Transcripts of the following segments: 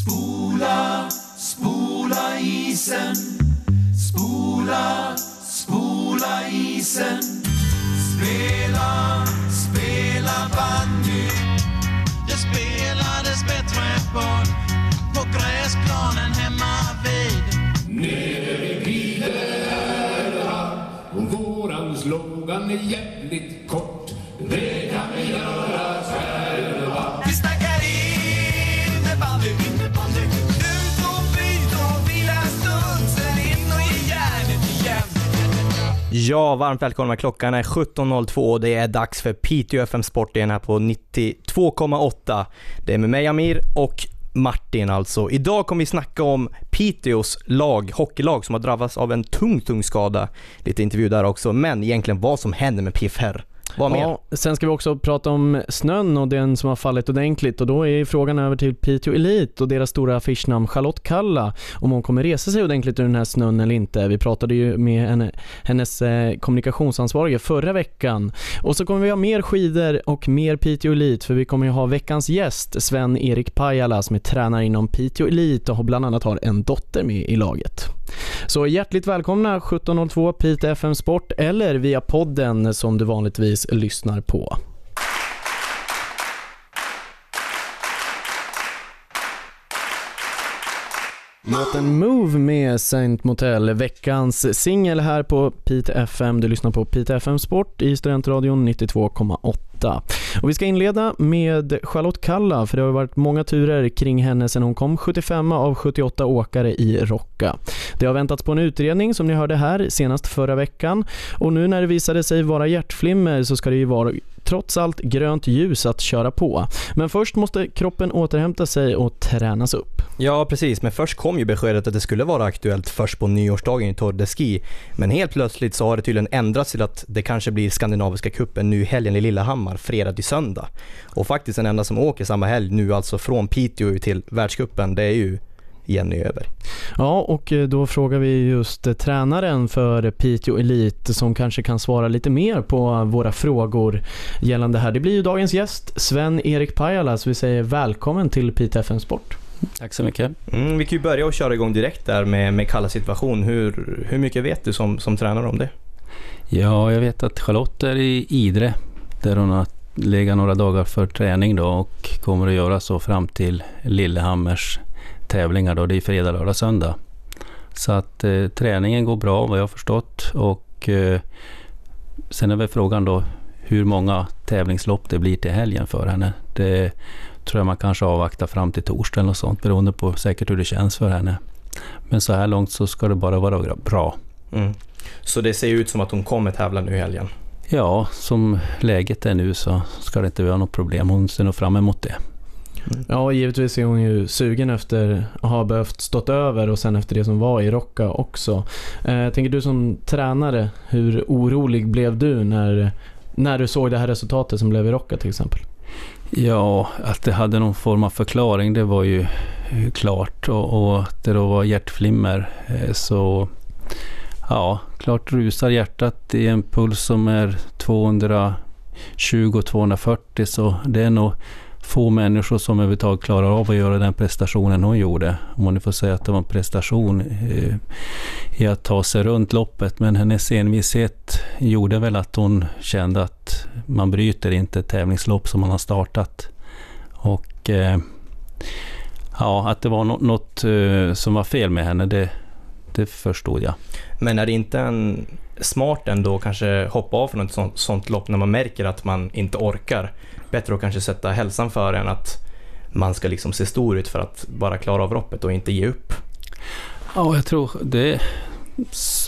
Spola, spola isen. Spola, spola isen. Spela, spela bandy. Det spelades bättre boll på gräsplanen hemma vid. Och våran slogan är jävligt kort. Ja, varmt välkomna. Klockan är 17.02 och det är dags för Piteå FM Sport igen här på 92,8. Det är med mig Amir och Martin alltså. Idag kommer vi snacka om Piteås lag, hockeylag som har drabbats av en tung, tung skada. Lite intervju där också, men egentligen vad som händer med PFR. Vad mer? Ja, sen ska vi också prata om snön och den som har fallit ordentligt och då är frågan över till Piteå Elite och deras stora affischnamn Charlotte Kalla om hon kommer resa sig ordentligt ur den här snön eller inte. Vi pratade ju med henne, hennes eh, kommunikationsansvarige förra veckan och så kommer vi ha mer skidor och mer Piteå Elite för vi kommer ju ha veckans gäst Sven-Erik Pajala som är tränare inom Piteå Elite och bland annat har en dotter med i laget. Så hjärtligt välkomna 1702 Piteå FM Sport eller via podden som du vanligtvis lyssnar på. Låten Move med Saint Motel, veckans singel här på Pite FM. Du lyssnar på Pite FM Sport i Studentradion 92,8. Och vi ska inleda med Charlotte Kalla, för det har varit många turer kring henne sedan hon kom 75 av 78 åkare i Rocka. Det har väntats på en utredning som ni hörde här senast förra veckan och nu när det visade sig vara hjärtflimmer så ska det ju vara trots allt grönt ljus att köra på. Men först måste kroppen återhämta sig och tränas upp. Ja, precis. Men först kom ju beskedet att det skulle vara aktuellt först på nyårsdagen i Tour de Ski. Men helt plötsligt så har det tydligen ändrats till att det kanske blir Skandinaviska cupen nu i helgen i Lillehammar, fredag till söndag. Och faktiskt den enda som åker samma helg nu alltså från Piteå till världscupen, det är ju Jenny Öberg. Ja, och eh, då frågar vi just eh, tränaren för Piteå Elite som kanske kan svara lite mer på våra frågor gällande det här. Det blir ju dagens gäst, Sven-Erik Pajala, så vi säger välkommen till Piteå FM Sport. Tack så mycket. Mm, vi kan ju börja och köra igång direkt där med, med Kallas situation. Hur, hur mycket vet du som, som tränare om det? Ja, jag vet att Charlotte är i Idre där hon har legat några dagar för träning då och kommer att göra så fram till Lillehammers tävlingar då. Det är fredag, lördag, söndag. Så att eh, träningen går bra vad jag har förstått och eh, sen är väl frågan då hur många tävlingslopp det blir till helgen för henne. Det tror jag man kanske avvaktar fram till torsdag eller något sånt beroende på säkert hur det känns för henne. Men så här långt så ska det bara vara bra. Mm. Så det ser ut som att hon kommer tävla nu i helgen? Ja, som läget är nu så ska det inte vara något problem. Hon ser nog fram emot det. Ja, givetvis är hon ju sugen efter att ha behövt stått över och sen efter det som var i Rocka också. Eh, tänker du som tränare, hur orolig blev du när, när du såg det här resultatet som blev i Rocka till exempel? Ja, att det hade någon form av förklaring det var ju klart och, och att det då var hjärtflimmer eh, så ja, klart rusar hjärtat i en puls som är 220-240 så det är nog få människor som överhuvudtaget klarar av att göra den prestationen hon gjorde. Om man nu får säga att det var en prestation eh, i att ta sig runt loppet. Men hennes envishet gjorde väl att hon kände att man bryter inte ett tävlingslopp som man har startat. Och eh, ja, att det var något, något eh, som var fel med henne, det, det förstod jag. Men är det inte en smart ändå kanske hoppa av från ett sånt, sånt lopp när man märker att man inte orkar? Bättre att kanske sätta hälsan före än att man ska liksom se stor ut för att bara klara av loppet och inte ge upp. Ja, jag tror det.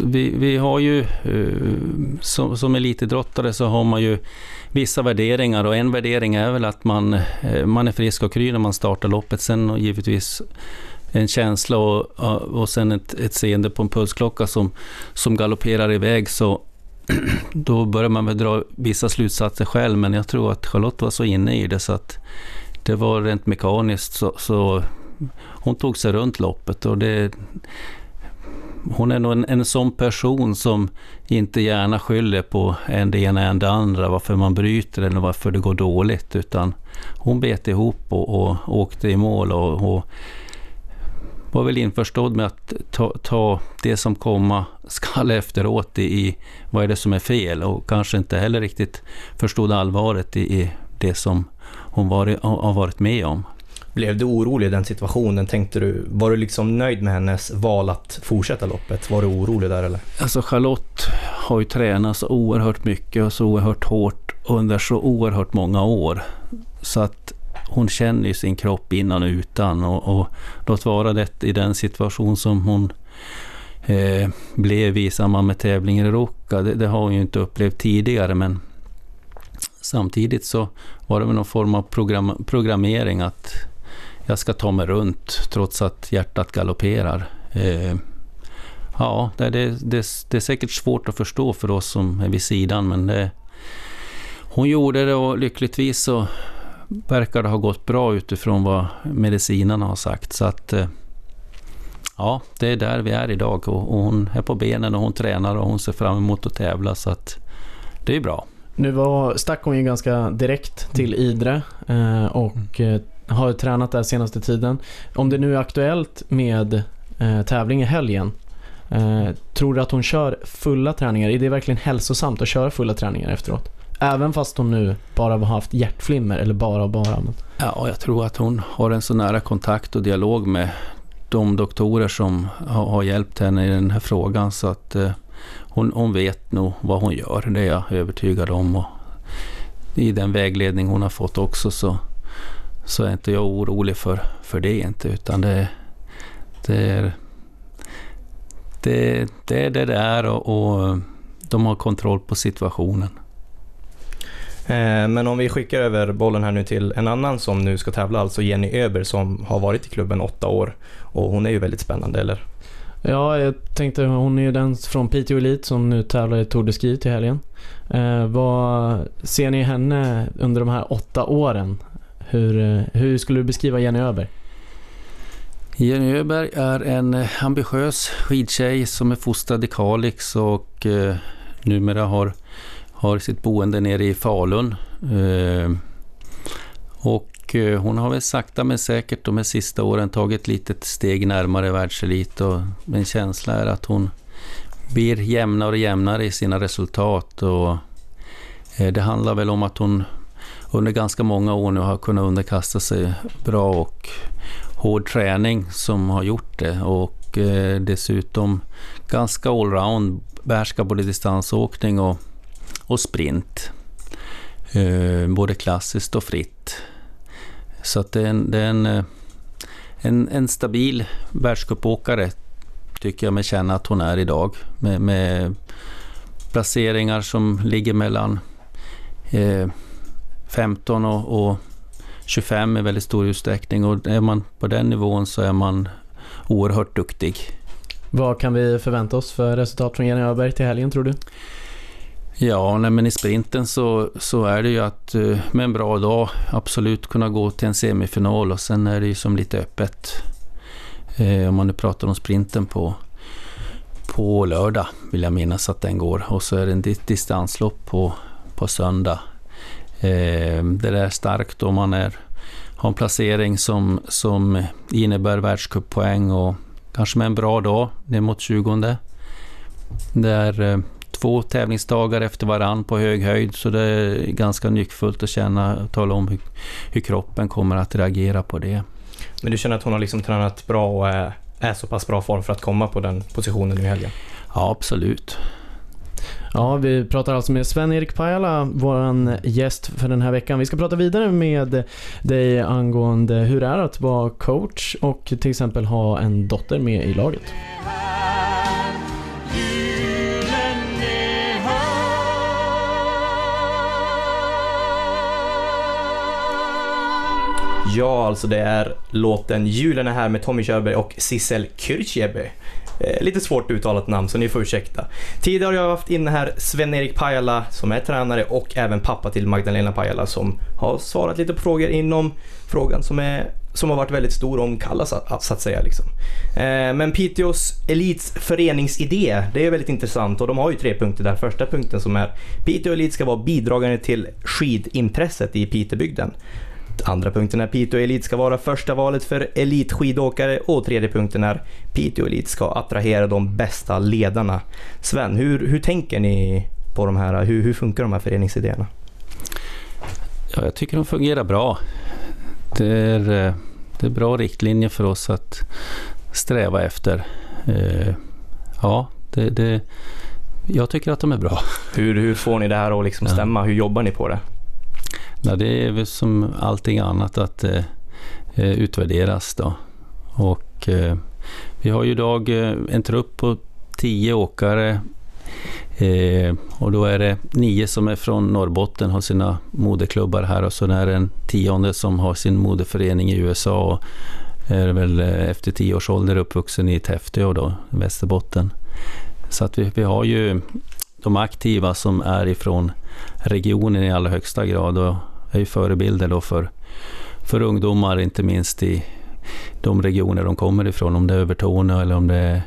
Vi, vi har ju, eh, som, som elitidrottare så har man ju vissa värderingar och en värdering är väl att man, eh, man är frisk och kry när man startar loppet. Sen givetvis en känsla och, och sen ett, ett seende på en pulsklocka som, som galopperar iväg så då börjar man väl dra vissa slutsatser själv, men jag tror att Charlotte var så inne i det så att det var rent mekaniskt. Så, så hon tog sig runt loppet och det hon är nog en, en sån person som inte gärna skyller på en det ena än det andra, varför man bryter eller varför det går dåligt, utan hon bet ihop och, och åkte i mål och, och var väl införstådd med att ta, ta det som komma skall efteråt i, i vad är det som är fel och kanske inte heller riktigt förstod allvaret i, i det som hon varit, har varit med om. Blev du orolig i den situationen? Tänkte du, var du liksom nöjd med hennes val att fortsätta loppet? Var du orolig där eller? Alltså Charlotte har ju tränat så oerhört mycket och så oerhört hårt under så oerhört många år. Så att hon känner ju sin kropp innan och utan. Och, och låt vara det i den situation som hon eh, blev i samband med tävlingen i Ruka. Det, det, har hon ju inte upplevt tidigare men samtidigt så var det väl någon form av program, programmering att jag ska ta mig runt trots att hjärtat galopperar. Eh, ja, det, det, det, det, är säkert svårt att förstå för oss som är vid sidan men det, hon gjorde det och lyckligtvis så verkar det ha gått bra utifrån vad medicinarna har sagt. Så att eh, ja, det är där vi är idag och, hon är på benen och hon tränar och hon ser fram emot att tävla så att det är bra. Nu var, stack hon ju ganska direkt till Idre eh, och eh, har tränat där senaste tiden. Om det nu är aktuellt med tävling i helgen, tror du att hon kör fulla träningar? Är det verkligen hälsosamt att köra fulla träningar efteråt? Även fast hon nu bara har haft hjärtflimmer, eller bara och bara. Men... Ja, jag tror att hon har en så nära kontakt och dialog med de doktorer som har, har hjälpt henne i den här frågan så att eh, hon, hon, vet nog vad hon gör. Det är jag övertygad om. Och I den vägledning hon har fått också så, så är inte jag orolig för, för det inte. Utan det, det är det, det är det det är och, och de har kontroll på situationen. Eh, men om vi skickar över bollen här nu till en annan som nu ska tävla, alltså Jenny Öber som har varit i klubben åtta år. Och hon är ju väldigt spännande, eller? Ja, jag tänkte hon är ju den från Piteå Elite som nu tävlar i Tour de Ski till helgen. Eh, vad ser ni henne under de här åtta åren? Hur, eh, hur skulle du beskriva Jenny Öberg? Jenny Öberg är en ambitiös skidtjej som är fostrad i Kalix och eh, numera har har sitt boende nere i Falun. Eh, och eh, hon har väl sakta men säkert de här sista åren tagit ett litet steg närmare världselit och min känsla är att hon blir jämnare och jämnare i sina resultat. Och eh, det handlar väl om att hon under ganska många år nu har kunnat underkasta sig bra och hård träning som har gjort det och dessutom ganska allround behärskar både distansåkning och och sprint. Eh, både klassiskt och fritt. Så att det är en, det är en, eh, en, en stabil världscupåkare tycker jag mig känna att hon är idag. Med, med placeringar som ligger mellan eh, 15 och, och 25 i väldigt stor utsträckning och är man på den nivån så är man oerhört duktig. Vad kan vi förvänta oss för resultat från Jenny Öberg till helgen tror du? Ja, nej, men i sprinten så, så är det ju att eh, med en bra dag absolut kunna gå till en semifinal och sen är det ju som lite öppet. Eh, om man nu pratar om sprinten på, på lördag vill jag minnas att den går och så är det en distanslopp på, på söndag. Eh, det är starkt om man är, har en placering som, som innebär världscuppoäng och kanske med en bra dag ner mot 20. Där eh, två tävlingsdagar efter varann på hög höjd så det är ganska nyckfullt att känna och tala om hur, hur, kroppen kommer att reagera på det. Men du känner att hon har liksom tränat bra och är, är så pass bra form för att komma på den positionen nu i helgen? Ja, absolut. Ja, vi pratar alltså med Sven-Erik Pajala, vår gäst för den här veckan. Vi ska prata vidare med dig angående hur det är att vara coach och till exempel ha en dotter med i laget. Ja, alltså det är låten Julen är här med Tommy Körberg och Sissel Kyrkjebø. Eh, lite svårt uttalat namn så ni får ursäkta. Tidigare har jag haft inne här Sven-Erik Pajala som är tränare och även pappa till Magdalena Pajala som har svarat lite på frågor inom frågan som, är, som har varit väldigt stor om Kalla så, att säga. Liksom. Eh, men Piteås Elits föreningsidé, det är väldigt intressant och de har ju tre punkter där. Första punkten som är Piteå Elit ska vara bidragande till skidintresset i Pitebygden. Andra punkten är Piteå Elit ska vara första valet för elitskidåkare och tredje punkten är Piteå Elit ska attrahera de bästa ledarna. Sven, hur, hur tänker ni på de här? Hur, hur funkar de här föreningsidéerna? Ja, jag tycker de fungerar bra. Det är, eh, det är bra riktlinjer för oss att sträva efter. Eh, Ja, det, det, jag tycker att de är bra. Hur, hur får ni det här att liksom Ja. stämma? Hur jobbar ni på det? Ja, det är väl som allting annat att eh, eh, utvärderas då. Och eh, vi har ju idag eh, en trupp på tio åkare eh, och då är det nio som är från Norrbotten, har sina moderklubbar här och så är det en tionde som har sin moderförening i USA och är väl eh, efter tio års ålder uppvuxen i Täfteå då, Västerbotten. Så att vi, vi har ju de aktiva som är ifrån regionen i allra högsta grad och är ju förebilder då för, för ungdomar, inte minst i de regioner de kommer ifrån, om det är Övertorneå eller om det är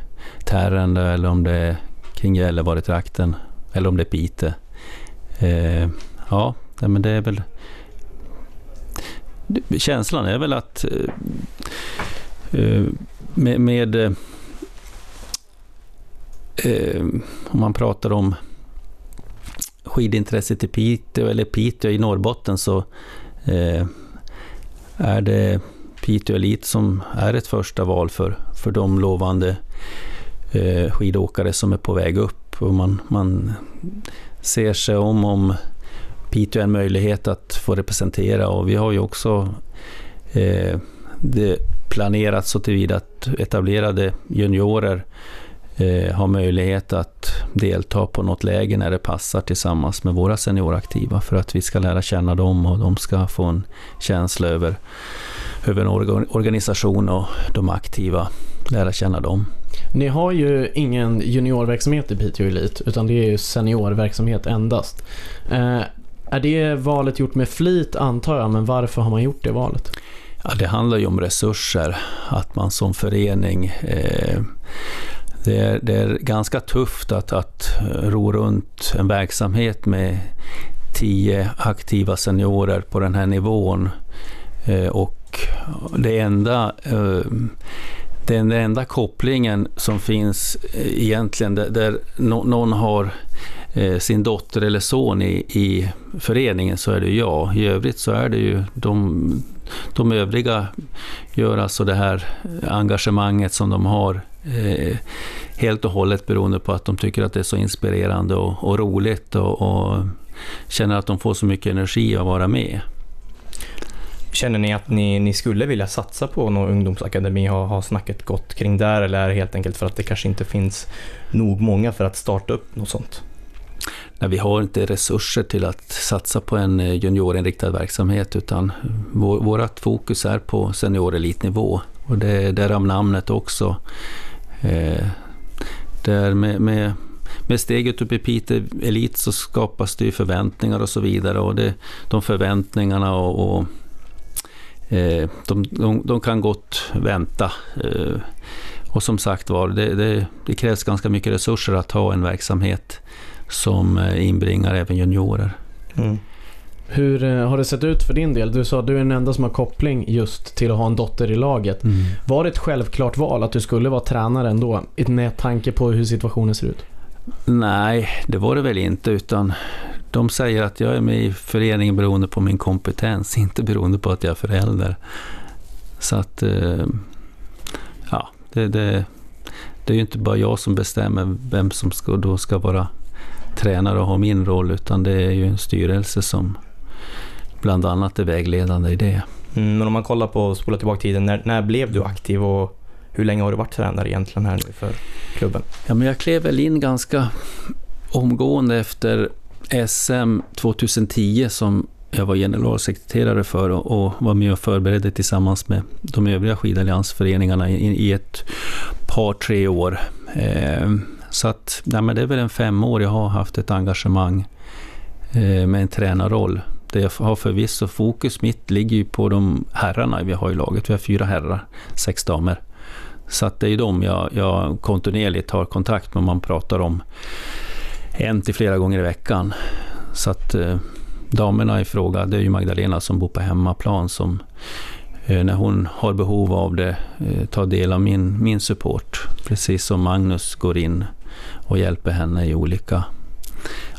Tärendö eller om det är kring Gällivare-trakten eller om det är Pite. Eh, ja, men det är väl... Känslan är väl att eh, eh med, med eh, eh, om man pratar om skidintresset i Piteå eller Piteå i Norrbotten så eh, är det Piteå Elit som är ett första val för, för de lovande eh, skidåkare som är på väg upp. Och man, man ser sig om om Piteå är en möjlighet att få representera och vi har ju också eh, det planerat så tillvida att etablerade juniorer eh, har möjlighet att delta på något läge när det passar tillsammans med våra senioraktiva för att vi ska lära känna dem och de ska få en känsla över, över en orga- organisation och de aktiva, lära känna dem. Ni har ju ingen juniorverksamhet i Piteå Elit utan det är ju seniorverksamhet endast. Eh, är det valet gjort med flit antar jag, men varför har man gjort det valet? Ja, det handlar ju om resurser, att man som förening eh, det är, det är ganska tufft att, att eh, ro runt en verksamhet med tio aktiva seniorer på den här nivån. Eh, och det enda, eh, den enda kopplingen som finns egentligen, där, någon har sin dotter eller son i, i föreningen, så är det jag. I övrigt så är det ju de, de övriga gör alltså det här engagemanget som de har eh, helt och hållet beroende på att de tycker att det är så inspirerande och, och roligt och, och känner att de får så mycket energi att vara med. Känner ni att ni, ni skulle vilja satsa på någon ungdomsakademi? Har, har snacket gått kring där eller är det helt enkelt för att det kanske inte finns nog många för att starta upp något sånt? Nej, vi har inte resurser till att satsa på en eh, juniorinriktad verksamhet utan vår, vårt fokus är på seniorelitnivå och det är därav namnet också. Eh, där med, med, med steget upp i Piteå Elit så skapas det ju förväntningar och så vidare och det, de förväntningarna och, och eh, de, de, de kan gott vänta. Eh, och som sagt var, det, det, det krävs ganska mycket resurser att ha en verksamhet som eh, inbringar även juniorer. Mm. Hur eh, har det sett ut för din del? Du sa att du är den enda som har koppling just till att ha en dotter i laget. Var det ett självklart val att du skulle vara tränare ändå? Med tanke på hur situationen ser ut. Nej, det var det väl inte, utan de säger att jag är med i föreningen beroende på min kompetens, inte beroende på att jag är förälder. Så att, eh, ja, det, det, det är ju inte bara jag som bestämmer vem som ska, då ska vara tränare och ha min roll, utan det är ju en styrelse som bland annat är vägledande i det. Mm, men om man kollar på, spola tillbaka tiden, när, när blev du aktiv och hur länge har du varit tränare egentligen här nu för klubben? Ja, men jag klev väl in ganska omgående efter SM 2010 som jag var generalsekreterare för och, var med och förberedde tillsammans med de övriga skidalliansföreningarna i, ett par, tre år. Eh, så att, nej, det är väl en fem år jag har haft ett engagemang eh, med en tränarroll. Det jag har förvisso fokus mitt ligger ju på de herrarna vi har i laget. Vi har fyra herrar, sex damer. Så att det är de jag, jag kontinuerligt har kontakt med. Man pratar om en till flera gånger i veckan. Så att eh, damerna i fråga, det är ju Magdalena som bor på hemmaplan som eh, när hon har behov av det eh, tar del av min, min support. Precis som Magnus går in och hjälper henne i olika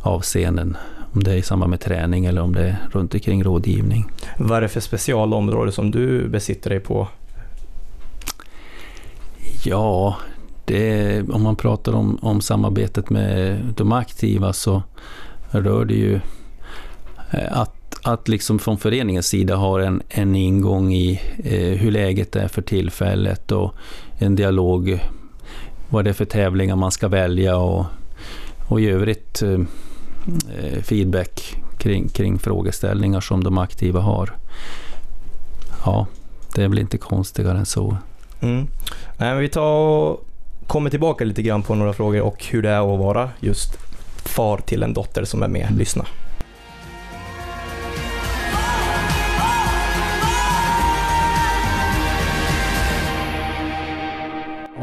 avseenden. Om det är i samband med träning eller om det är runt omkring rådgivning. Vad är det för specialområde som du besitter dig på? Ja, det, om man pratar om, om samarbetet med de aktiva så rör det ju eh, att, att liksom från föreningens sida har en, en ingång i eh, hur läget är för tillfället och en dialog vad det är för tävlingar man ska välja och, och i övrigt eh Eh, feedback kring, kring frågeställningar som de aktiva har. Ja, det är väl inte konstigare än så. Mm. Nej, men vi tar och kommer tillbaka lite grann på några frågor och hur det är att vara just far till en dotter som är med. Lyssna.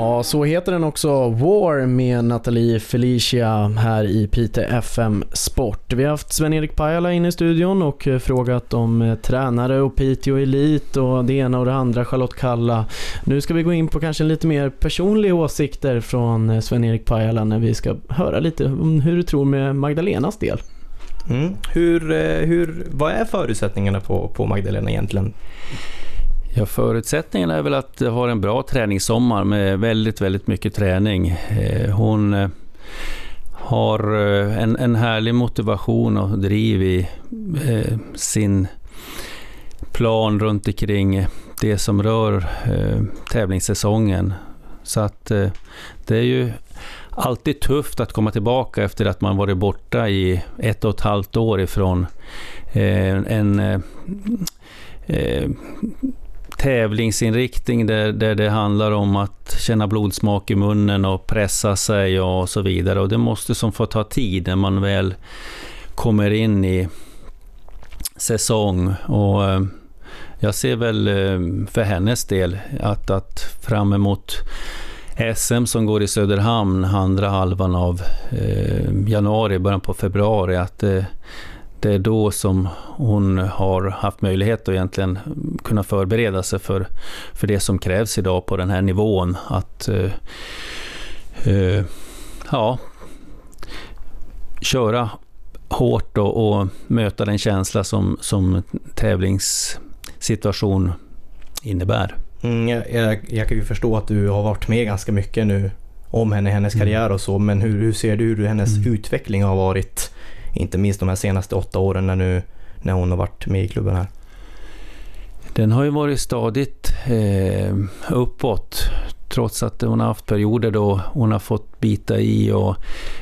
Ja, så heter den också. War med Nathalie Felicia här i Pite FM Sport. Vi har haft Sven-Erik Pajala inne i studion och eh, frågat om eh, tränare och Piteå Elit och det ena och det andra, Charlotte Kalla. Nu ska vi gå in på kanske lite mer personliga åsikter från eh, Sven-Erik Pajala när vi ska höra lite om hur du tror med Magdalenas del. Mm. Hur, hur, vad är förutsättningarna på, på Magdalena egentligen? Ja, förutsättningen är väl att ha en bra träningssommar med väldigt, väldigt mycket träning. Eh, hon eh, har eh, en, en härlig motivation och driv i sin plan runt omkring det som rör tävlingssäsongen. Så att det är ju alltid tufft att komma tillbaka efter att man varit borta i ett och ett halvt år ifrån en tävlingsinriktning där, där det handlar om att känna blodsmak i munnen och pressa sig och så vidare. Och det måste som få ta tid när man väl kommer in i säsong. Och eh, jag ser väl eh, för hennes del att, att fram emot SM som går i Söderhamn andra halvan av eh, januari, början på februari, att eh, det är då som hon har haft möjlighet att egentligen kunna förbereda sig för, för det som krävs idag på den här nivån. Att uh, uh, ja, köra hårt och, och, möta den känsla som, som tävlingssituation innebär. Mm, jag, jag, jag, kan ju förstå att du har varit med ganska mycket nu om henne, hennes mm. karriär och så, men hur, hur ser du hur hennes mm. utveckling har varit inte minst de här senaste åtta åren när, nu, när hon har varit med i klubben här. Den har ju varit stadigt eh, uppåt trots att hon har haft perioder då hon har fått bita i och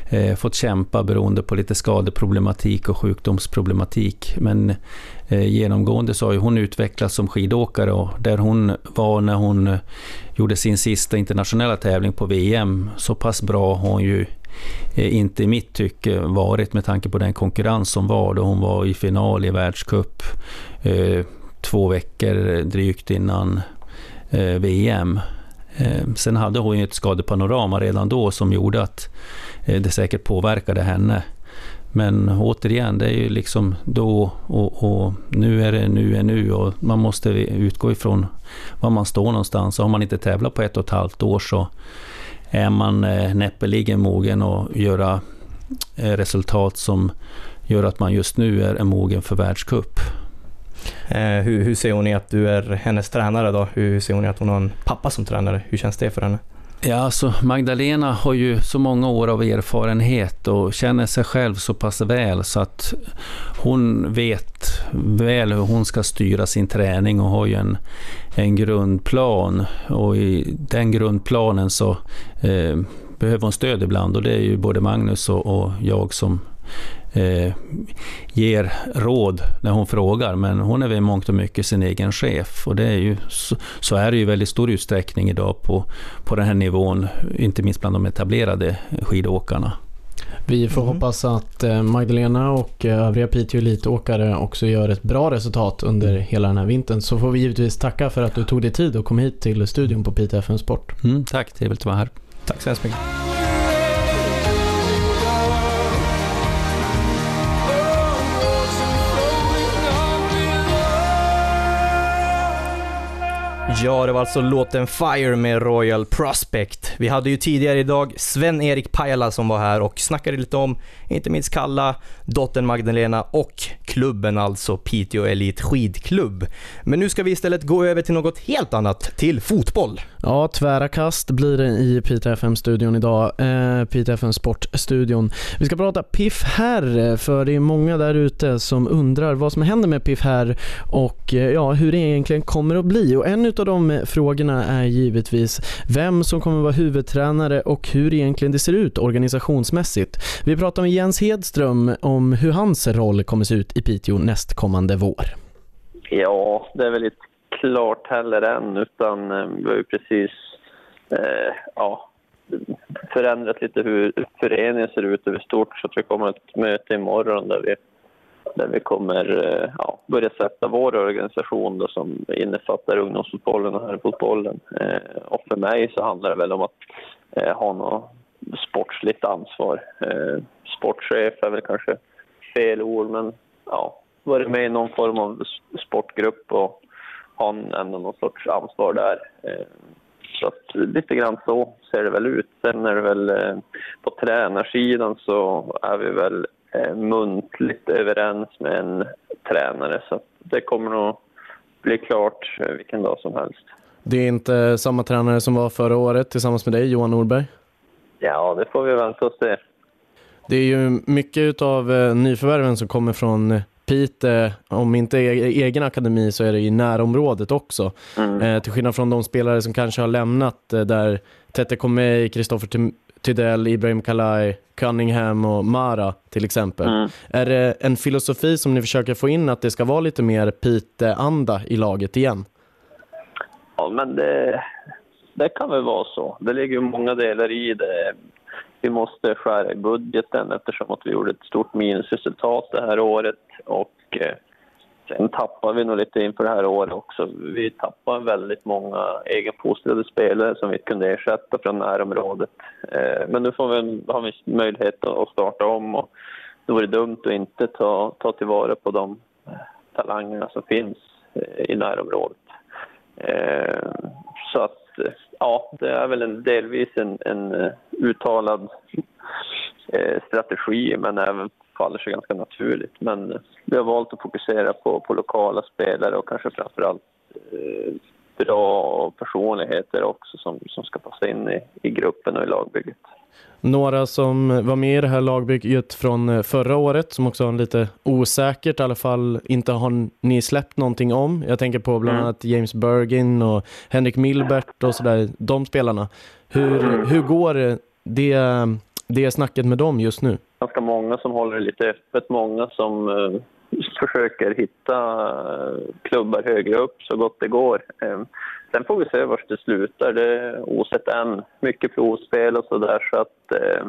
eh, fått kämpa beroende på lite skadeproblematik och sjukdomsproblematik. Men eh, genomgående så har hon utvecklats som skidåkare och där hon var när hon gjorde sin sista internationella tävling på VM, så pass bra har hon ju Eh, inte i mitt tycke varit med tanke på den konkurrens som var då hon var i final i världscup eh, två veckor drygt innan eh, VM. Sen hade hon ju ett skadepanorama redan då som gjorde att det säkert påverkade henne. Men återigen, det är ju liksom då och, och, nu är det nu är nu och man måste utgå ifrån var man står någonstans. har man inte tävlat på ett och ett halvt år så är man eh, näppeligen mogen att göra eh, resultat som gör att man just nu är, mogen för världscup. Eh, hur, hur ser hon i att du är hennes tränare då? Hur ser hon i att hon har en pappa som tränare? Hur känns det för henne? Ja, alltså Magdalena har ju så många år av erfarenhet och känner sig själv så pass väl så att hon vet väl hur hon ska styra sin träning och har ju en, en grundplan. Och i den grundplanen så eh, behöver hon stöd ibland och det är ju både Magnus och, och jag som eh, ger råd när hon frågar, men hon är väl mångt och mycket sin egen chef. Och det är ju, så, så är det ju i väldigt stor utsträckning idag på, på den här nivån, inte minst bland de etablerade skidåkarna. Vi får mm. hoppas att eh, Magdalena och eh, övriga Piteå Elitåkare också gör ett bra resultat under hela den här vintern. Så får vi givetvis tacka för att du tog dig tid och kom hit till studion på Piteå FM Sport. Mm, tack, trevligt att vara här. Tack så hemskt mycket. Ja, det var alltså låten Fire med Royal Prospect. Vi hade ju tidigare idag Sven-Erik Pajala som var här och snackade lite om, inte minst Kalla, dottern Magdalena och klubben alltså Piteå Elite Skidklubb. Men nu ska vi istället gå över till något helt annat, till fotboll. Ja, tvära kast blir det i Piteå FM-studion idag. Eh, Piteå FM Sportstudion. Vi ska prata Piff här, för det är många där ute som undrar vad som händer med Piff här och eh, ja, hur det egentligen kommer att bli. Och en av de eh, frågorna är givetvis vem som kommer vara huvudtränare och hur egentligen det ser ut organisationsmässigt. Vi pratar med Jens Hedström om hur hans roll kommer se ut i Piteå nästkommande vår. Ja, det är väl inte klart heller än, utan eh, vi har ju precis eh, ja, förändrat lite hur föreningen ser ut över stort. Så vi kommer att ett möte imorgon där vi, där vi kommer eh, ja, börja sätta vår organisation då, som innefattar ungdomsfotbollen och herrfotbollen. Eh, och för mig så handlar det väl om att eh, ha något sportsligt ansvar. Eh, sportchef är väl kanske fel ord, men ja, varit med i någon form av sportgrupp och ha ändå någon sorts ansvar där. Eh, så att lite grann så ser det väl ut. Sen är det väl eh, på tränarsidan så är vi väl eh, muntligt överens med en tränare så det kommer nog bli klart vilken dag som helst. Det är inte samma tränare som var förra året tillsammans med dig, Johan Norberg? Ja, det får vi vänta och se. Det är ju mycket av nyförvärven som kommer från Pite, om inte e-, egen akademi så är det i närområdet också. Mm. Eh, till skillnad från de spelare som kanske har lämnat eh, där Tete Komei, Kristoffer Tydell, Ibrahim Kalai, Cunningham och Mara till exempel. Mm. Är det en filosofi som ni försöker få in att det ska vara lite mer Pite-anda i laget igen? Ja, men det, det kan väl vara så. Det ligger ju många delar i det vi måste skära i budgeten eftersom att vi gjorde ett stort minusresultat det här året. Och eh, sen tappar vi nog lite inför det här året också. Vi tappar väldigt många egenfostrade spelare som vi kunde ersätta från närområdet. Eh, men nu får vi, har vi möjlighet att starta om och det vore dumt att inte ta, ta tillvara på de eh, talangerna som finns eh, i närområdet. Så att ja, det är väl en, delvis en, en uttalad strategi men även faller sig ganska naturligt. Men vi har valt att fokusera på, på lokala spelare och kanske framförallt bra personligheter också som, som ska passa in i, i gruppen och i lagbygget. Några som var med i det här lagbygget från eh, förra året som också har lite osäkert i alla fall inte har ni släppt någonting om. Jag tänker på bland mm. annat James Bergin och Henrik Milbert och sådär, de spelarna. Hur, hur går det, det snacket med dem just nu? Ganska många som håller det lite öppet, många som eh, försöker hitta eh, klubbar högre upp så gott det går. Eh, Sen får vi se var det slutar. Det är osett än. Mycket provspel och sådär så att eh,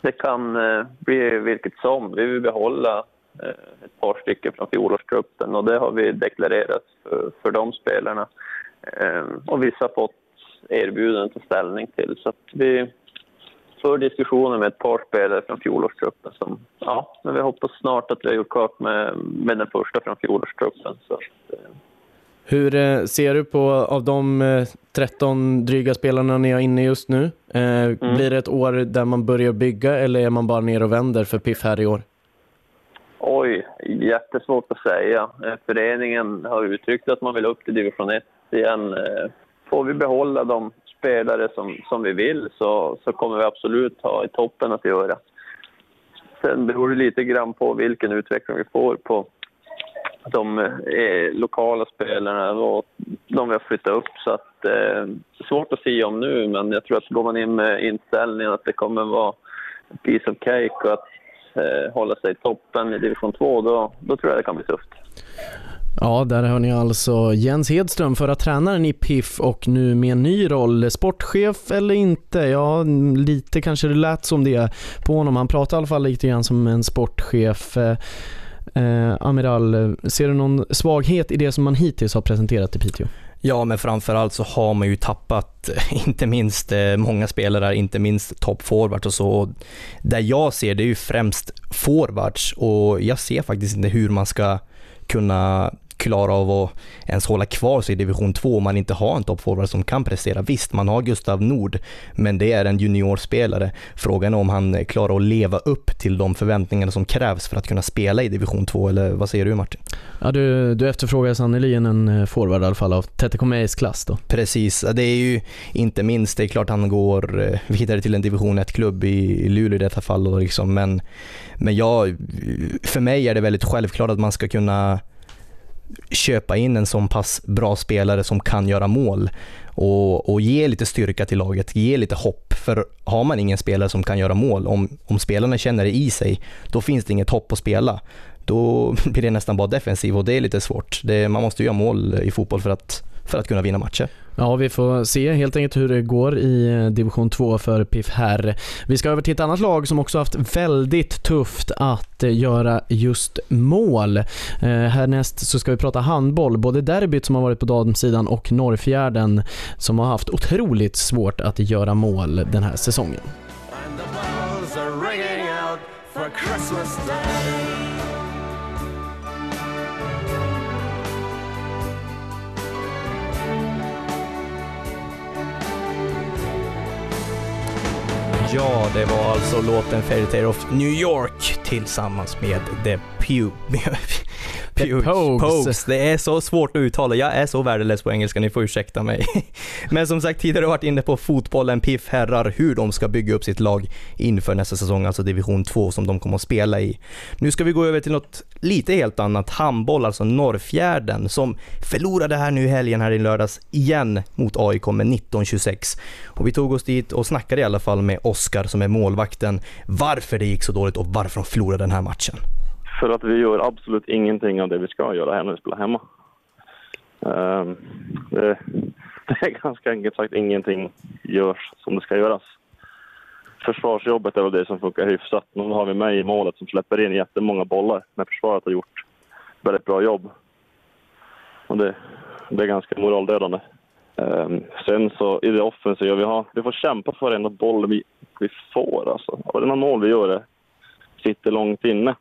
det kan eh, bli vilket som. Vi vill behålla eh, ett par stycken från fjolårstruppen och det har vi deklarerat för, för de spelarna. Eh, och vissa har fått erbjudanden att ta ställning till så att vi för diskussioner med ett par spelare från fjolårstruppen som, ja, men vi hoppas snart att vi har gjort klart med, med den första från fjolårstruppen. Så att, eh, hur eh, ser du på av de 13 eh, dryga spelarna ni har inne just nu? Eh, mm. Blir det ett år där man börjar bygga eller är man bara ner och vänder för Piff här i år? Oj, jättesvårt att säga. Föreningen har uttryckt att man vill upp till division 1 igen. Får vi behålla de spelare som, som vi vill så, så kommer vi absolut ha i toppen att göra. Sen beror det lite grann på vilken utveckling vi får på de eh, lokala spelarna och de vi har flyttat upp. Så att, eh, svårt att säga om nu, men jag tror att går man in med inställningen att det kommer vara en piece of cake och att eh, hålla sig i toppen i division 2, då, då tror jag det kan bli tufft. Ja, där hör ni alltså Jens Hedström, förra tränaren i PIF och nu med en ny roll. Sportchef eller inte? Ja, lite kanske det lät som det på honom. Han pratar i alla fall lite grann som en sportchef. Eh, eh Amiral, ser du någon svaghet i det som man hittills har presenterat i Piteå? Ja, men framförallt så har man ju tappat inte minst eh, många spelare, inte minst toppforwards och så. Där jag ser det är ju främst forwards och jag ser faktiskt inte hur man ska kunna klara av att ens hålla kvar sig i division 2 om man inte har en toppforward som kan prestera. Visst, man har Gustav Nord, men det är en juniorspelare. Frågan är om han klarar att leva upp till de förväntningarna som krävs för att kunna spela i division 2, eller vad säger du Martin? Ja, du, du efterfrågar sannerligen en eh, forward i alla fall av Tete Komeis klass då. Precis, det är ju inte minst, det är klart han går eh, vidare till en division 1-klubb i Luleå i detta fall då liksom, men, men jag, för mig är det väldigt självklart att man ska kunna köpa in en så pass bra spelare som kan göra mål och, och ge lite styrka till laget, ge lite hopp. För har man ingen spelare som kan göra mål, om, om spelarna känner det i sig, då finns det inget hopp att spela. Då blir det nästan bara defensiv och det är lite svårt. Det, man måste ju göra mål i fotboll för att, för att kunna vinna matcher. Ja, vi får se helt enkelt hur det går i eh, division 2 för Piff herr. Vi ska över till ett annat lag som också haft väldigt tufft att eh, göra just mål. Eh, härnäst så ska vi prata handboll, både derbyt som har varit på damsidan och Norrfjärden som har haft otroligt svårt att göra mål den här säsongen. And the bells are ringing out for Christmas Day. Ja, det var alltså låten Fairytale of New York tillsammans med The Pew... The Pogues. Det är så svårt att uttala. Jag är så värdelös på engelska, ni får ursäkta mig. Men som sagt, tidigare har varit inne på fotbollen, PIF herrar, hur de ska bygga upp sitt lag inför nästa säsong, alltså division 2 som de kommer att spela i. Nu ska vi gå över till något lite helt annat, handboll, alltså Norrfjärden, som förlorade här nu i helgen här i lördags igen mot AIK med 19-26. Och vi tog oss dit och snackade i alla fall med Oskar som är målvakten, varför det gick så dåligt och varför de förlorade den här matchen. För att vi gör absolut ingenting av det vi ska göra här när vi spelar hemma. Um, det, det är ganska enkelt sagt, ingenting görs som det ska göras. Försvarsjobbet är väl det som funkar hyfsat. Nu har vi mig i målet som släpper in jättemånga bollar, men försvaret har gjort väldigt bra jobb. Och det, det är ganska moraldödande. Um, sen så i det offensiva, vi, har, vi får kämpa för varenda boll vi, vi får. Alltså. Varenda mål vi gör det sitter långt inne.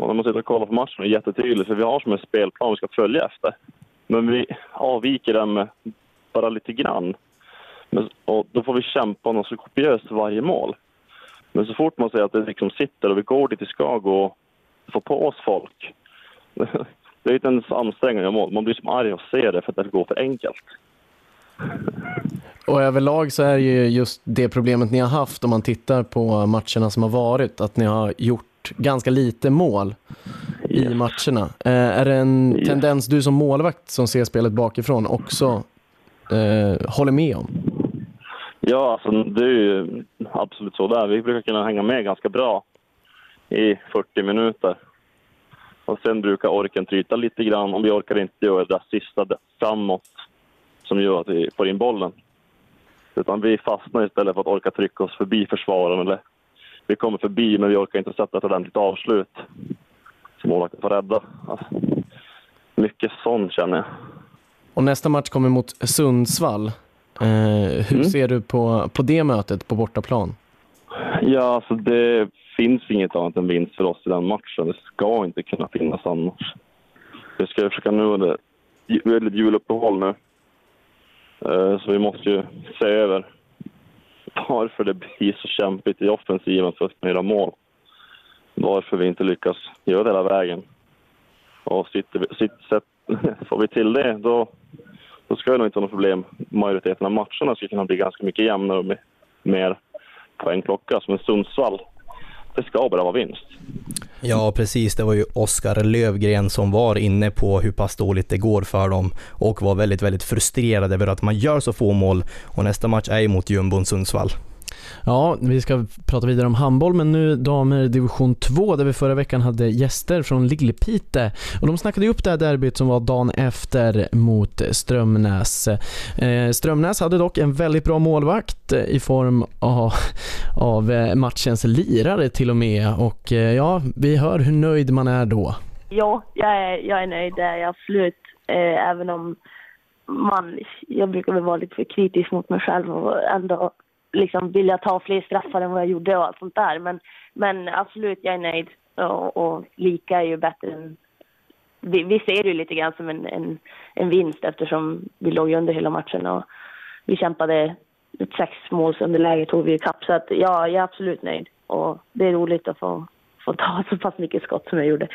Och när man sitter och kollar på matchen är det jättetydligt, för vi har som en spelplan vi ska följa efter. Men vi avviker den med bara lite grann. Men, och då får vi kämpa något så kopiöst för varje mål. Men så fort man ser att det liksom sitter och vi går dit vi ska gå och få på oss folk. Det är inte ens ansträngande att göra mål. Man blir som arg och ser det för att det går för enkelt. Och överlag så är det ju just det problemet ni har haft om man tittar på matcherna som har varit, att ni har gjort ganska lite mål i Yes. matcherna. Eh, är det en Yes. tendens du som målvakt som ser spelet bakifrån också eh, håller med om? Ja, alltså det är ju absolut så där. Vi brukar kunna hänga med ganska bra i 40 minuter. Och sen brukar orken tryta lite grann om vi orkar inte göra det där sista framåt som gör att vi får in bollen. Utan vi fastnar istället för att orka trycka oss förbi försvararen. Eller vi kommer förbi men vi orkar inte sätta ett ordentligt avslut som målvakten får rädda. Alltså, mycket sånt känner jag. Och nästa match kommer mot Sundsvall. Eh, hur Mm. ser du på, på det mötet på bortaplan? Ja, alltså det finns inget annat än vinst för oss i den matchen. Det ska inte kunna finnas annars. Vi ska försöka nu, väldigt juluppehåll nu. Eh, Så vi måste ju se över varför det blir så kämpigt i offensiven för att kunna göra mål. Varför vi inte lyckas göra det hela vägen. Och sitter vi, sitter, sätt, får vi till det, då, då ska det nog inte ha något problem. Majoriteten av matcherna ska kunna bli ganska mycket jämnare och mer poängklocka som en Sundsvall. Det ska bara vara vinst. Ja, precis. Det var ju Oskar Lövgren som var inne på hur pass dåligt det går för dem och var väldigt, väldigt frustrerad över att man gör så få mål. Och nästa match är ju mot jumbon Sundsvall. Ja, vi ska prata vidare om handboll, men nu damer division 2 där vi förra veckan hade gäster från Lillpite och de snackade ju upp det här derbyt som var dagen efter mot Strömnäs. Eh, Strömnäs hade dock en väldigt bra målvakt eh, i form av, av eh, matchens lirare till och med och ja, vi hör hur nöjd man är då. Ja, jag är, jag är nöjd, det är jag absolut. Även om man, jag brukar väl vara lite för kritisk mot mig själv och ändå liksom vilja ta fler straffar än vad jag gjorde och allt sånt där. Men, men absolut, jag är nöjd. Och, och lika är ju bättre än vi, vi ser det ju lite grann som en, en, en vinst eftersom vi låg ju under hela matchen och vi kämpade ett sexmålsunderläge tog vi ikapp. Så att ja, jag är absolut nöjd. Och det är roligt att få, få ta så pass mycket skott som jag gjorde.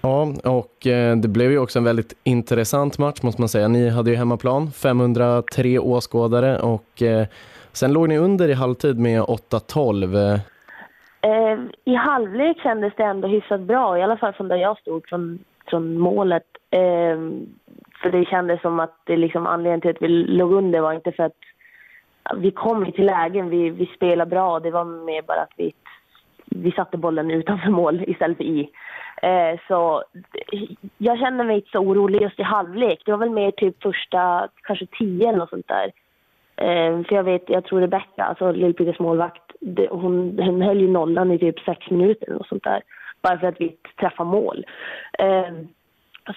Ja, och eh, det blev ju också en väldigt intressant match måste man säga. Ni hade ju hemmaplan, 503 åskådare och eh, sen låg ni under i halvtid med 8-12. Eh, I halvlek kändes det ändå hyfsat bra, i alla fall från där jag stod, från, från målet. Eh, för det kändes som att det liksom anledningen till att vi låg under var inte för att vi kom till lägen, vi, vi spelade bra. Det var mer bara att vi, vi satte bollen utanför mål istället för i. Eh, så jag kände mig inte så orolig just i halvlek. Det var väl mer typ första, kanske tio eller något sånt där. Eh, för jag vet, jag tror Rebecka, alltså Lill-Peters målvakt, det, hon, hon höll ju nollan i typ sex minuter eller sånt där. Bara för att vi träffade mål. Eh,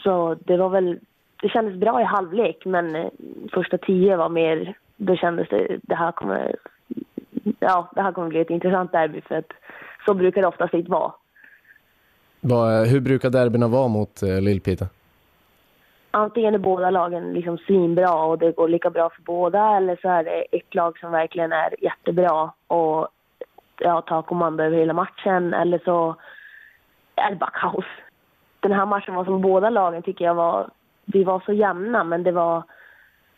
så det var väl, det kändes bra i halvlek men eh, första tio var mer, då kändes det, det här kommer, ja det här kommer bli ett intressant derby för att så brukar det oftast inte vara. Hur brukar derbyna vara mot eh, Lill-Piteå? Antingen är båda lagen liksom svinbra och det går lika bra för båda eller så är det ett lag som verkligen är jättebra och ja, tar kommando över hela matchen eller så är det bara kaos. Den här matchen var som båda lagen tycker jag var, vi var så jämna men det var,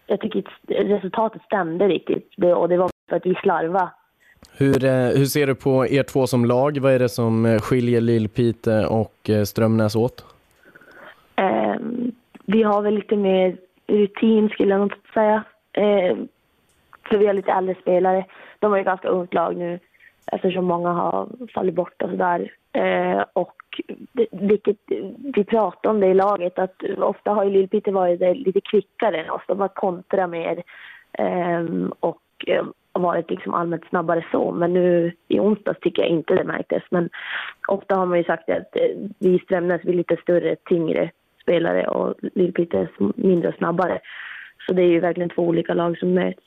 jag tycker inte resultatet stämde riktigt det, och det var för att vi slarvade. Hur, eh, hur ser du på er två som lag? Vad är det som eh, skiljer Lillpite och eh, Strömnäs åt? Vi har väl lite mer rutin skulle jag nog säga. Eh, för vi har lite äldre spelare. De har ju ganska ungt lag nu eftersom många har fallit bort och sådär. Eh, och det, vilket vi pratar om det i laget att ofta har ju Lill-Piteå varit där lite kvickare än oss. De har kontra mer eh, och eh, varit liksom allmänt snabbare så. Men nu i onsdags tycker jag inte det märktes. Men ofta har man ju sagt att eh, vi i Strömnäs blir är lite större, tyngre spelare och sm- mindre snabbare. Så det är ju verkligen två olika lag som möts.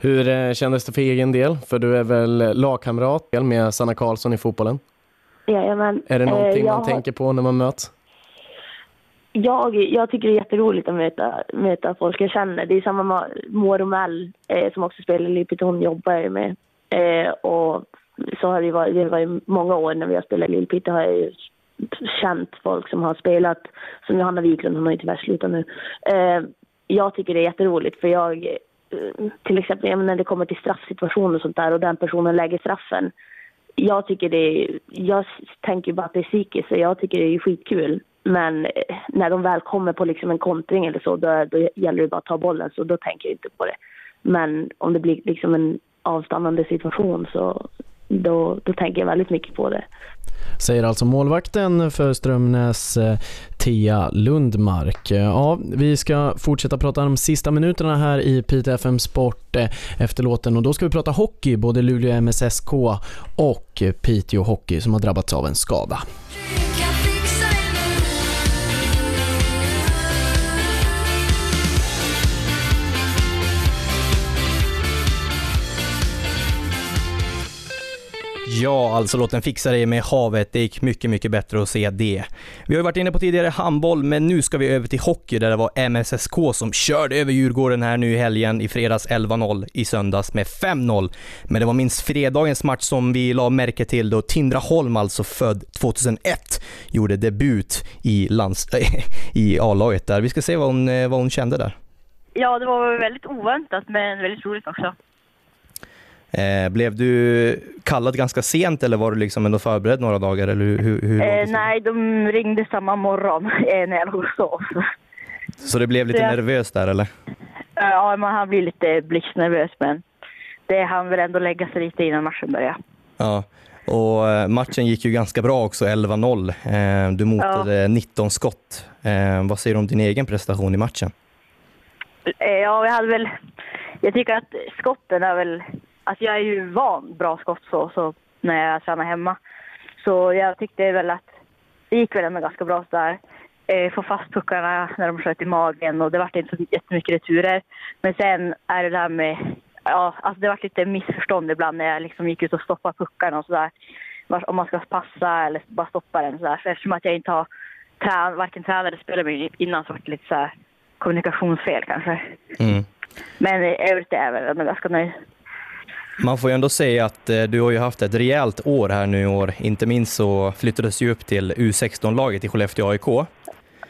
Hur eh, kändes det för egen del? För du är väl lagkamrat med Sanna Karlsson i fotbollen? Jajamän. Är det någonting Eh, jag man tänker på när man möts? Jag, jag tycker det är jätteroligt att möta, möta folk jag känner. Det är samma med Moa Romell eh, som också spelar i Lill-Piteå. Hon jobbar jag med. Eh, och så har det varit, det har varit många år när vi har spelat i Lill-Piteå har jag känt folk som har spelat. Som Johanna Wiklund, hon har ju tyvärr slutat nu. Eh, jag tycker det är jätteroligt för jag, eh, till exempel när det kommer till straffsituationer och sånt där och den personen lägger straffen. Jag tycker det är, jag tänker bara att det är psykiskt så jag tycker det är skitkul. Men eh, när de väl kommer på liksom en kontring eller så, då, då gäller det bara att ta bollen, så då tänker jag inte på det. Men om det blir liksom en avstannande situation så då, då tänker jag väldigt mycket på det. Säger alltså målvakten för Strömnäs, eh, Thea Lundmark. Eh, ja, vi ska fortsätta prata de sista minuterna här i Piteå FM Sport eh, efter låten och då ska vi prata hockey, både Luleå MSSK och Piteå Hockey som har drabbats av en skada. Ja, alltså låt den fixa dig med havet. Det gick mycket, mycket bättre att se det. Vi har ju varit inne på tidigare handboll, men nu ska vi över till hockey där det var MSSK som körde över Djurgården här nu i helgen. I fredags 11-0, i söndags med 5-0. Men det var minst fredagens match som vi la märke till då Tindra Holm, alltså född 2001, gjorde debut i, lands- eh, i A-laget där. Vi ska se vad hon, eh, vad hon kände där. Ja, det var väldigt oväntat men väldigt roligt också. Eh, blev du kallad ganska sent eller var du liksom ändå förberedd några dagar? Eller hur, hur? Eh, nej, de ringde samma morgon eh, när jag låg och sov. Så det blev lite Ja. nervöst där eller? Ja, man han blir lite blixtnervös men det han väl ändå lägga sig lite innan matchen börjar. Ja. Och eh, matchen gick ju ganska bra också, 11-0. Eh, Du motade 19 skott. Eh, Vad säger du om din egen prestation i matchen? Ja, vi hade väl... Jag tycker att skotten är väl... Alltså jag är ju van bra skott så, så när jag tränar hemma. Så jag tyckte väl att det gick väl ändå ganska bra sådär. Eh, få fast puckarna när de sköt i magen och det vart inte så jättemycket returer. Men sen är det där med... Ja, alltså det vart lite missförstånd ibland när jag liksom gick ut och stoppade puckarna och sådär. Om man ska passa eller bara stoppa den sådär. Så eftersom att jag inte har trän, varken tränare eller spelare med innan så var det lite så här kommunikationsfel kanske. Mm. Men i övrigt är jag väl ganska nöjd. Man får ju ändå säga att eh, du har ju haft ett rejält år här nu i år. Inte minst så flyttades du upp till U16-laget i Skellefteå AIK.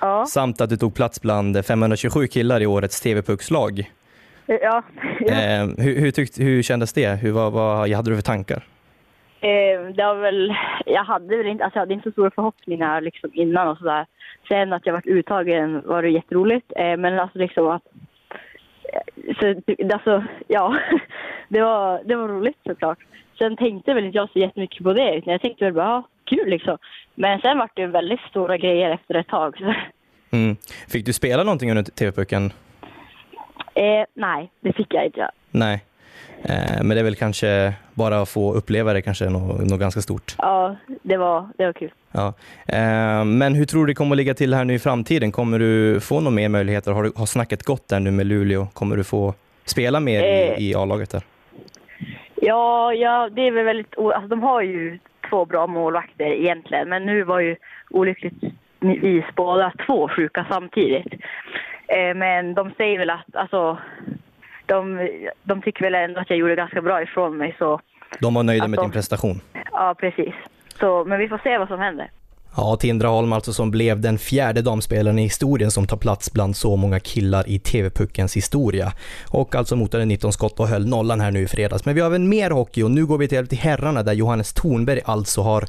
Ja. Samt att du tog plats bland 527 killar i årets TV-puckslag. Ja. Eh, hur, hur, tyckte, hur kändes det? Hur, vad, vad hade du för tankar? Eh, det var väl, jag hade väl inte, alltså jag hade inte så stora förhoppningar liksom innan och sådär. Sen att jag varit uttagen var det jätteroligt. Eh, men alltså liksom att, eh, så, alltså ja, det var, det var roligt såklart. Sen tänkte väl inte jag så jättemycket på det, utan jag tänkte väl bara, ja, kul liksom. Men sen var det väldigt stora grejer efter ett tag. Mm. Fick du spela någonting under TV-pucken? Eh, nej, det fick jag inte. Nej. Eh, men det är väl kanske bara att få uppleva det kanske något, något ganska stort. Ja, det var, det var kul. Ja. Eh, men hur tror du det kommer att ligga till här nu i framtiden? Kommer du få några mer möjligheter? Har, du, har snacket gått där nu med Luleå? Kommer du få spela mer Eh. i, i A-laget där? Ja, ja, det är väl väldigt... Alltså, de har ju två bra målvakter egentligen, men nu var ju olyckligtvis båda två sjuka samtidigt. Eh, men de säger väl att, alltså, de, de tycker väl ändå att jag gjorde ganska bra ifrån mig, så De var nöjda med de- din prestation. ja, precis. Så, men vi får se vad som händer. Ja, Tindra Holm alltså som blev den fjärde damspelaren i historien som tar plats bland så många killar i TV-puckens historia. Och alltså motade 19 skott och höll nollan här nu i fredags. Men vi har även mer hockey och nu går vi till, herrarna där Johannes Thornberg alltså har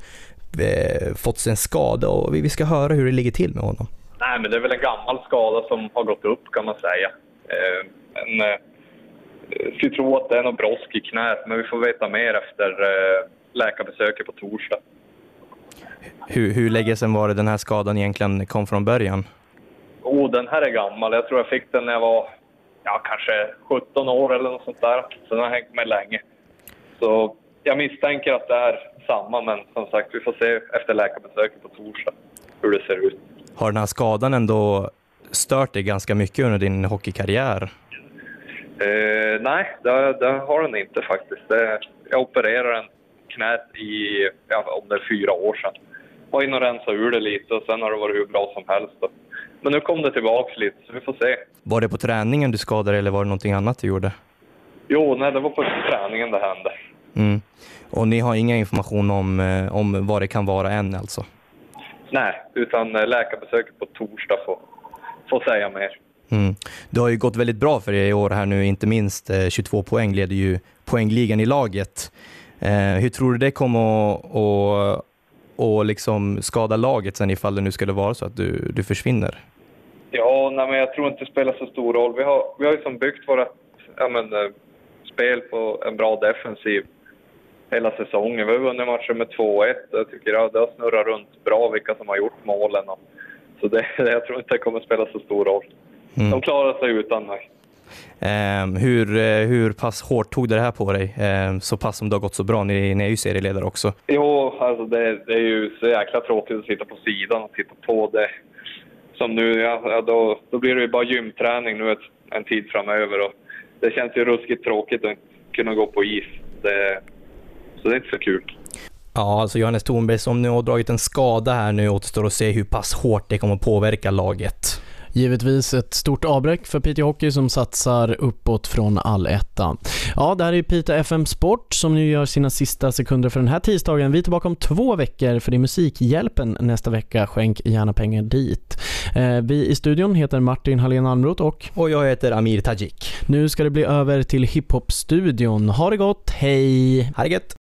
eh, fått sig en skada och vi, ska höra hur det ligger till med honom. Nej, men det är väl en gammal skada som har gått upp kan man säga. Eh, men, eh, vi tror att det är något brosk i knät, men vi får veta mer efter eh, läkarbesöket på torsdag. Hur, hur länge sedan var det den här skadan egentligen kom från början? Oh, den här är gammal. Jag tror jag fick den när jag var ja, kanske 17 år eller något sånt där. Så den har hängt med länge. Så jag misstänker att det är samma, men som sagt, vi får se efter läkarbesöket på torsdag hur det ser ut. Har den här skadan ändå stört dig ganska mycket under din hockeykarriär? Eh, nej, det, det har den inte faktiskt. Det, jag opererade knät i, ja, om det är fyra år sedan. Var inne och rensade ur det lite och sen har det varit hur bra som helst. Då. Men nu kom det tillbaks lite, så vi får se. Var det på träningen du skadade eller var det någonting annat du gjorde? Jo, nej, det var på träningen det hände. Mm. Och ni har inga information om, eh, om vad det kan vara än alltså? Nej, utan eh, läkarbesöket på torsdag får, får säga mer. Mm. Det har ju gått väldigt bra för er i år här nu, inte minst eh, 22 poäng leder ju poängligan i laget. Eh, hur tror du det kommer att och, och liksom skada laget sen ifall det nu skulle vara så att du, du försvinner? Ja, nej, men jag tror inte det spelar så stor roll. Vi har, vi har ju som byggt våra ja, men, eh, spel på en bra defensiv hela säsongen. Vi har vunnit matcher med 2-1. Jag tycker ja, det har snurrat runt bra vilka som har gjort målen. Och, så det, jag tror inte det kommer spela så stor roll. Mm. De klarar sig utan mig. Eh, hur, eh, hur pass hårt tog det här på dig? Eh, så pass som det har gått så bra, ni, ni är ju serieledare också. Jo, alltså det, det är ju så jäkla tråkigt att sitta på sidan och titta på det. Som nu, ja, då, då blir det ju bara gymträning nu ett, en tid framöver. Och det känns ju ruskigt tråkigt att kunna gå på is. Det, så det är inte så kul. Ja, alltså Johannes Thornberg som nu har dragit en skada här nu återstår att se hur pass hårt det kommer påverka laget. Givetvis ett stort avbräck för Piteå Hockey som satsar uppåt från allettan. Ja, det här är Piteå FM Sport som nu gör sina sista sekunder för den här tisdagen. Vi är tillbaka om två veckor för det är Musikhjälpen nästa vecka. Skänk gärna pengar dit. Eh, vi i studion heter Martin Hallén Almroth och... Och jag heter Amir Tajik. Nu ska det bli över till Hiphop-studion. Ha det gott, hej! Ha det gött!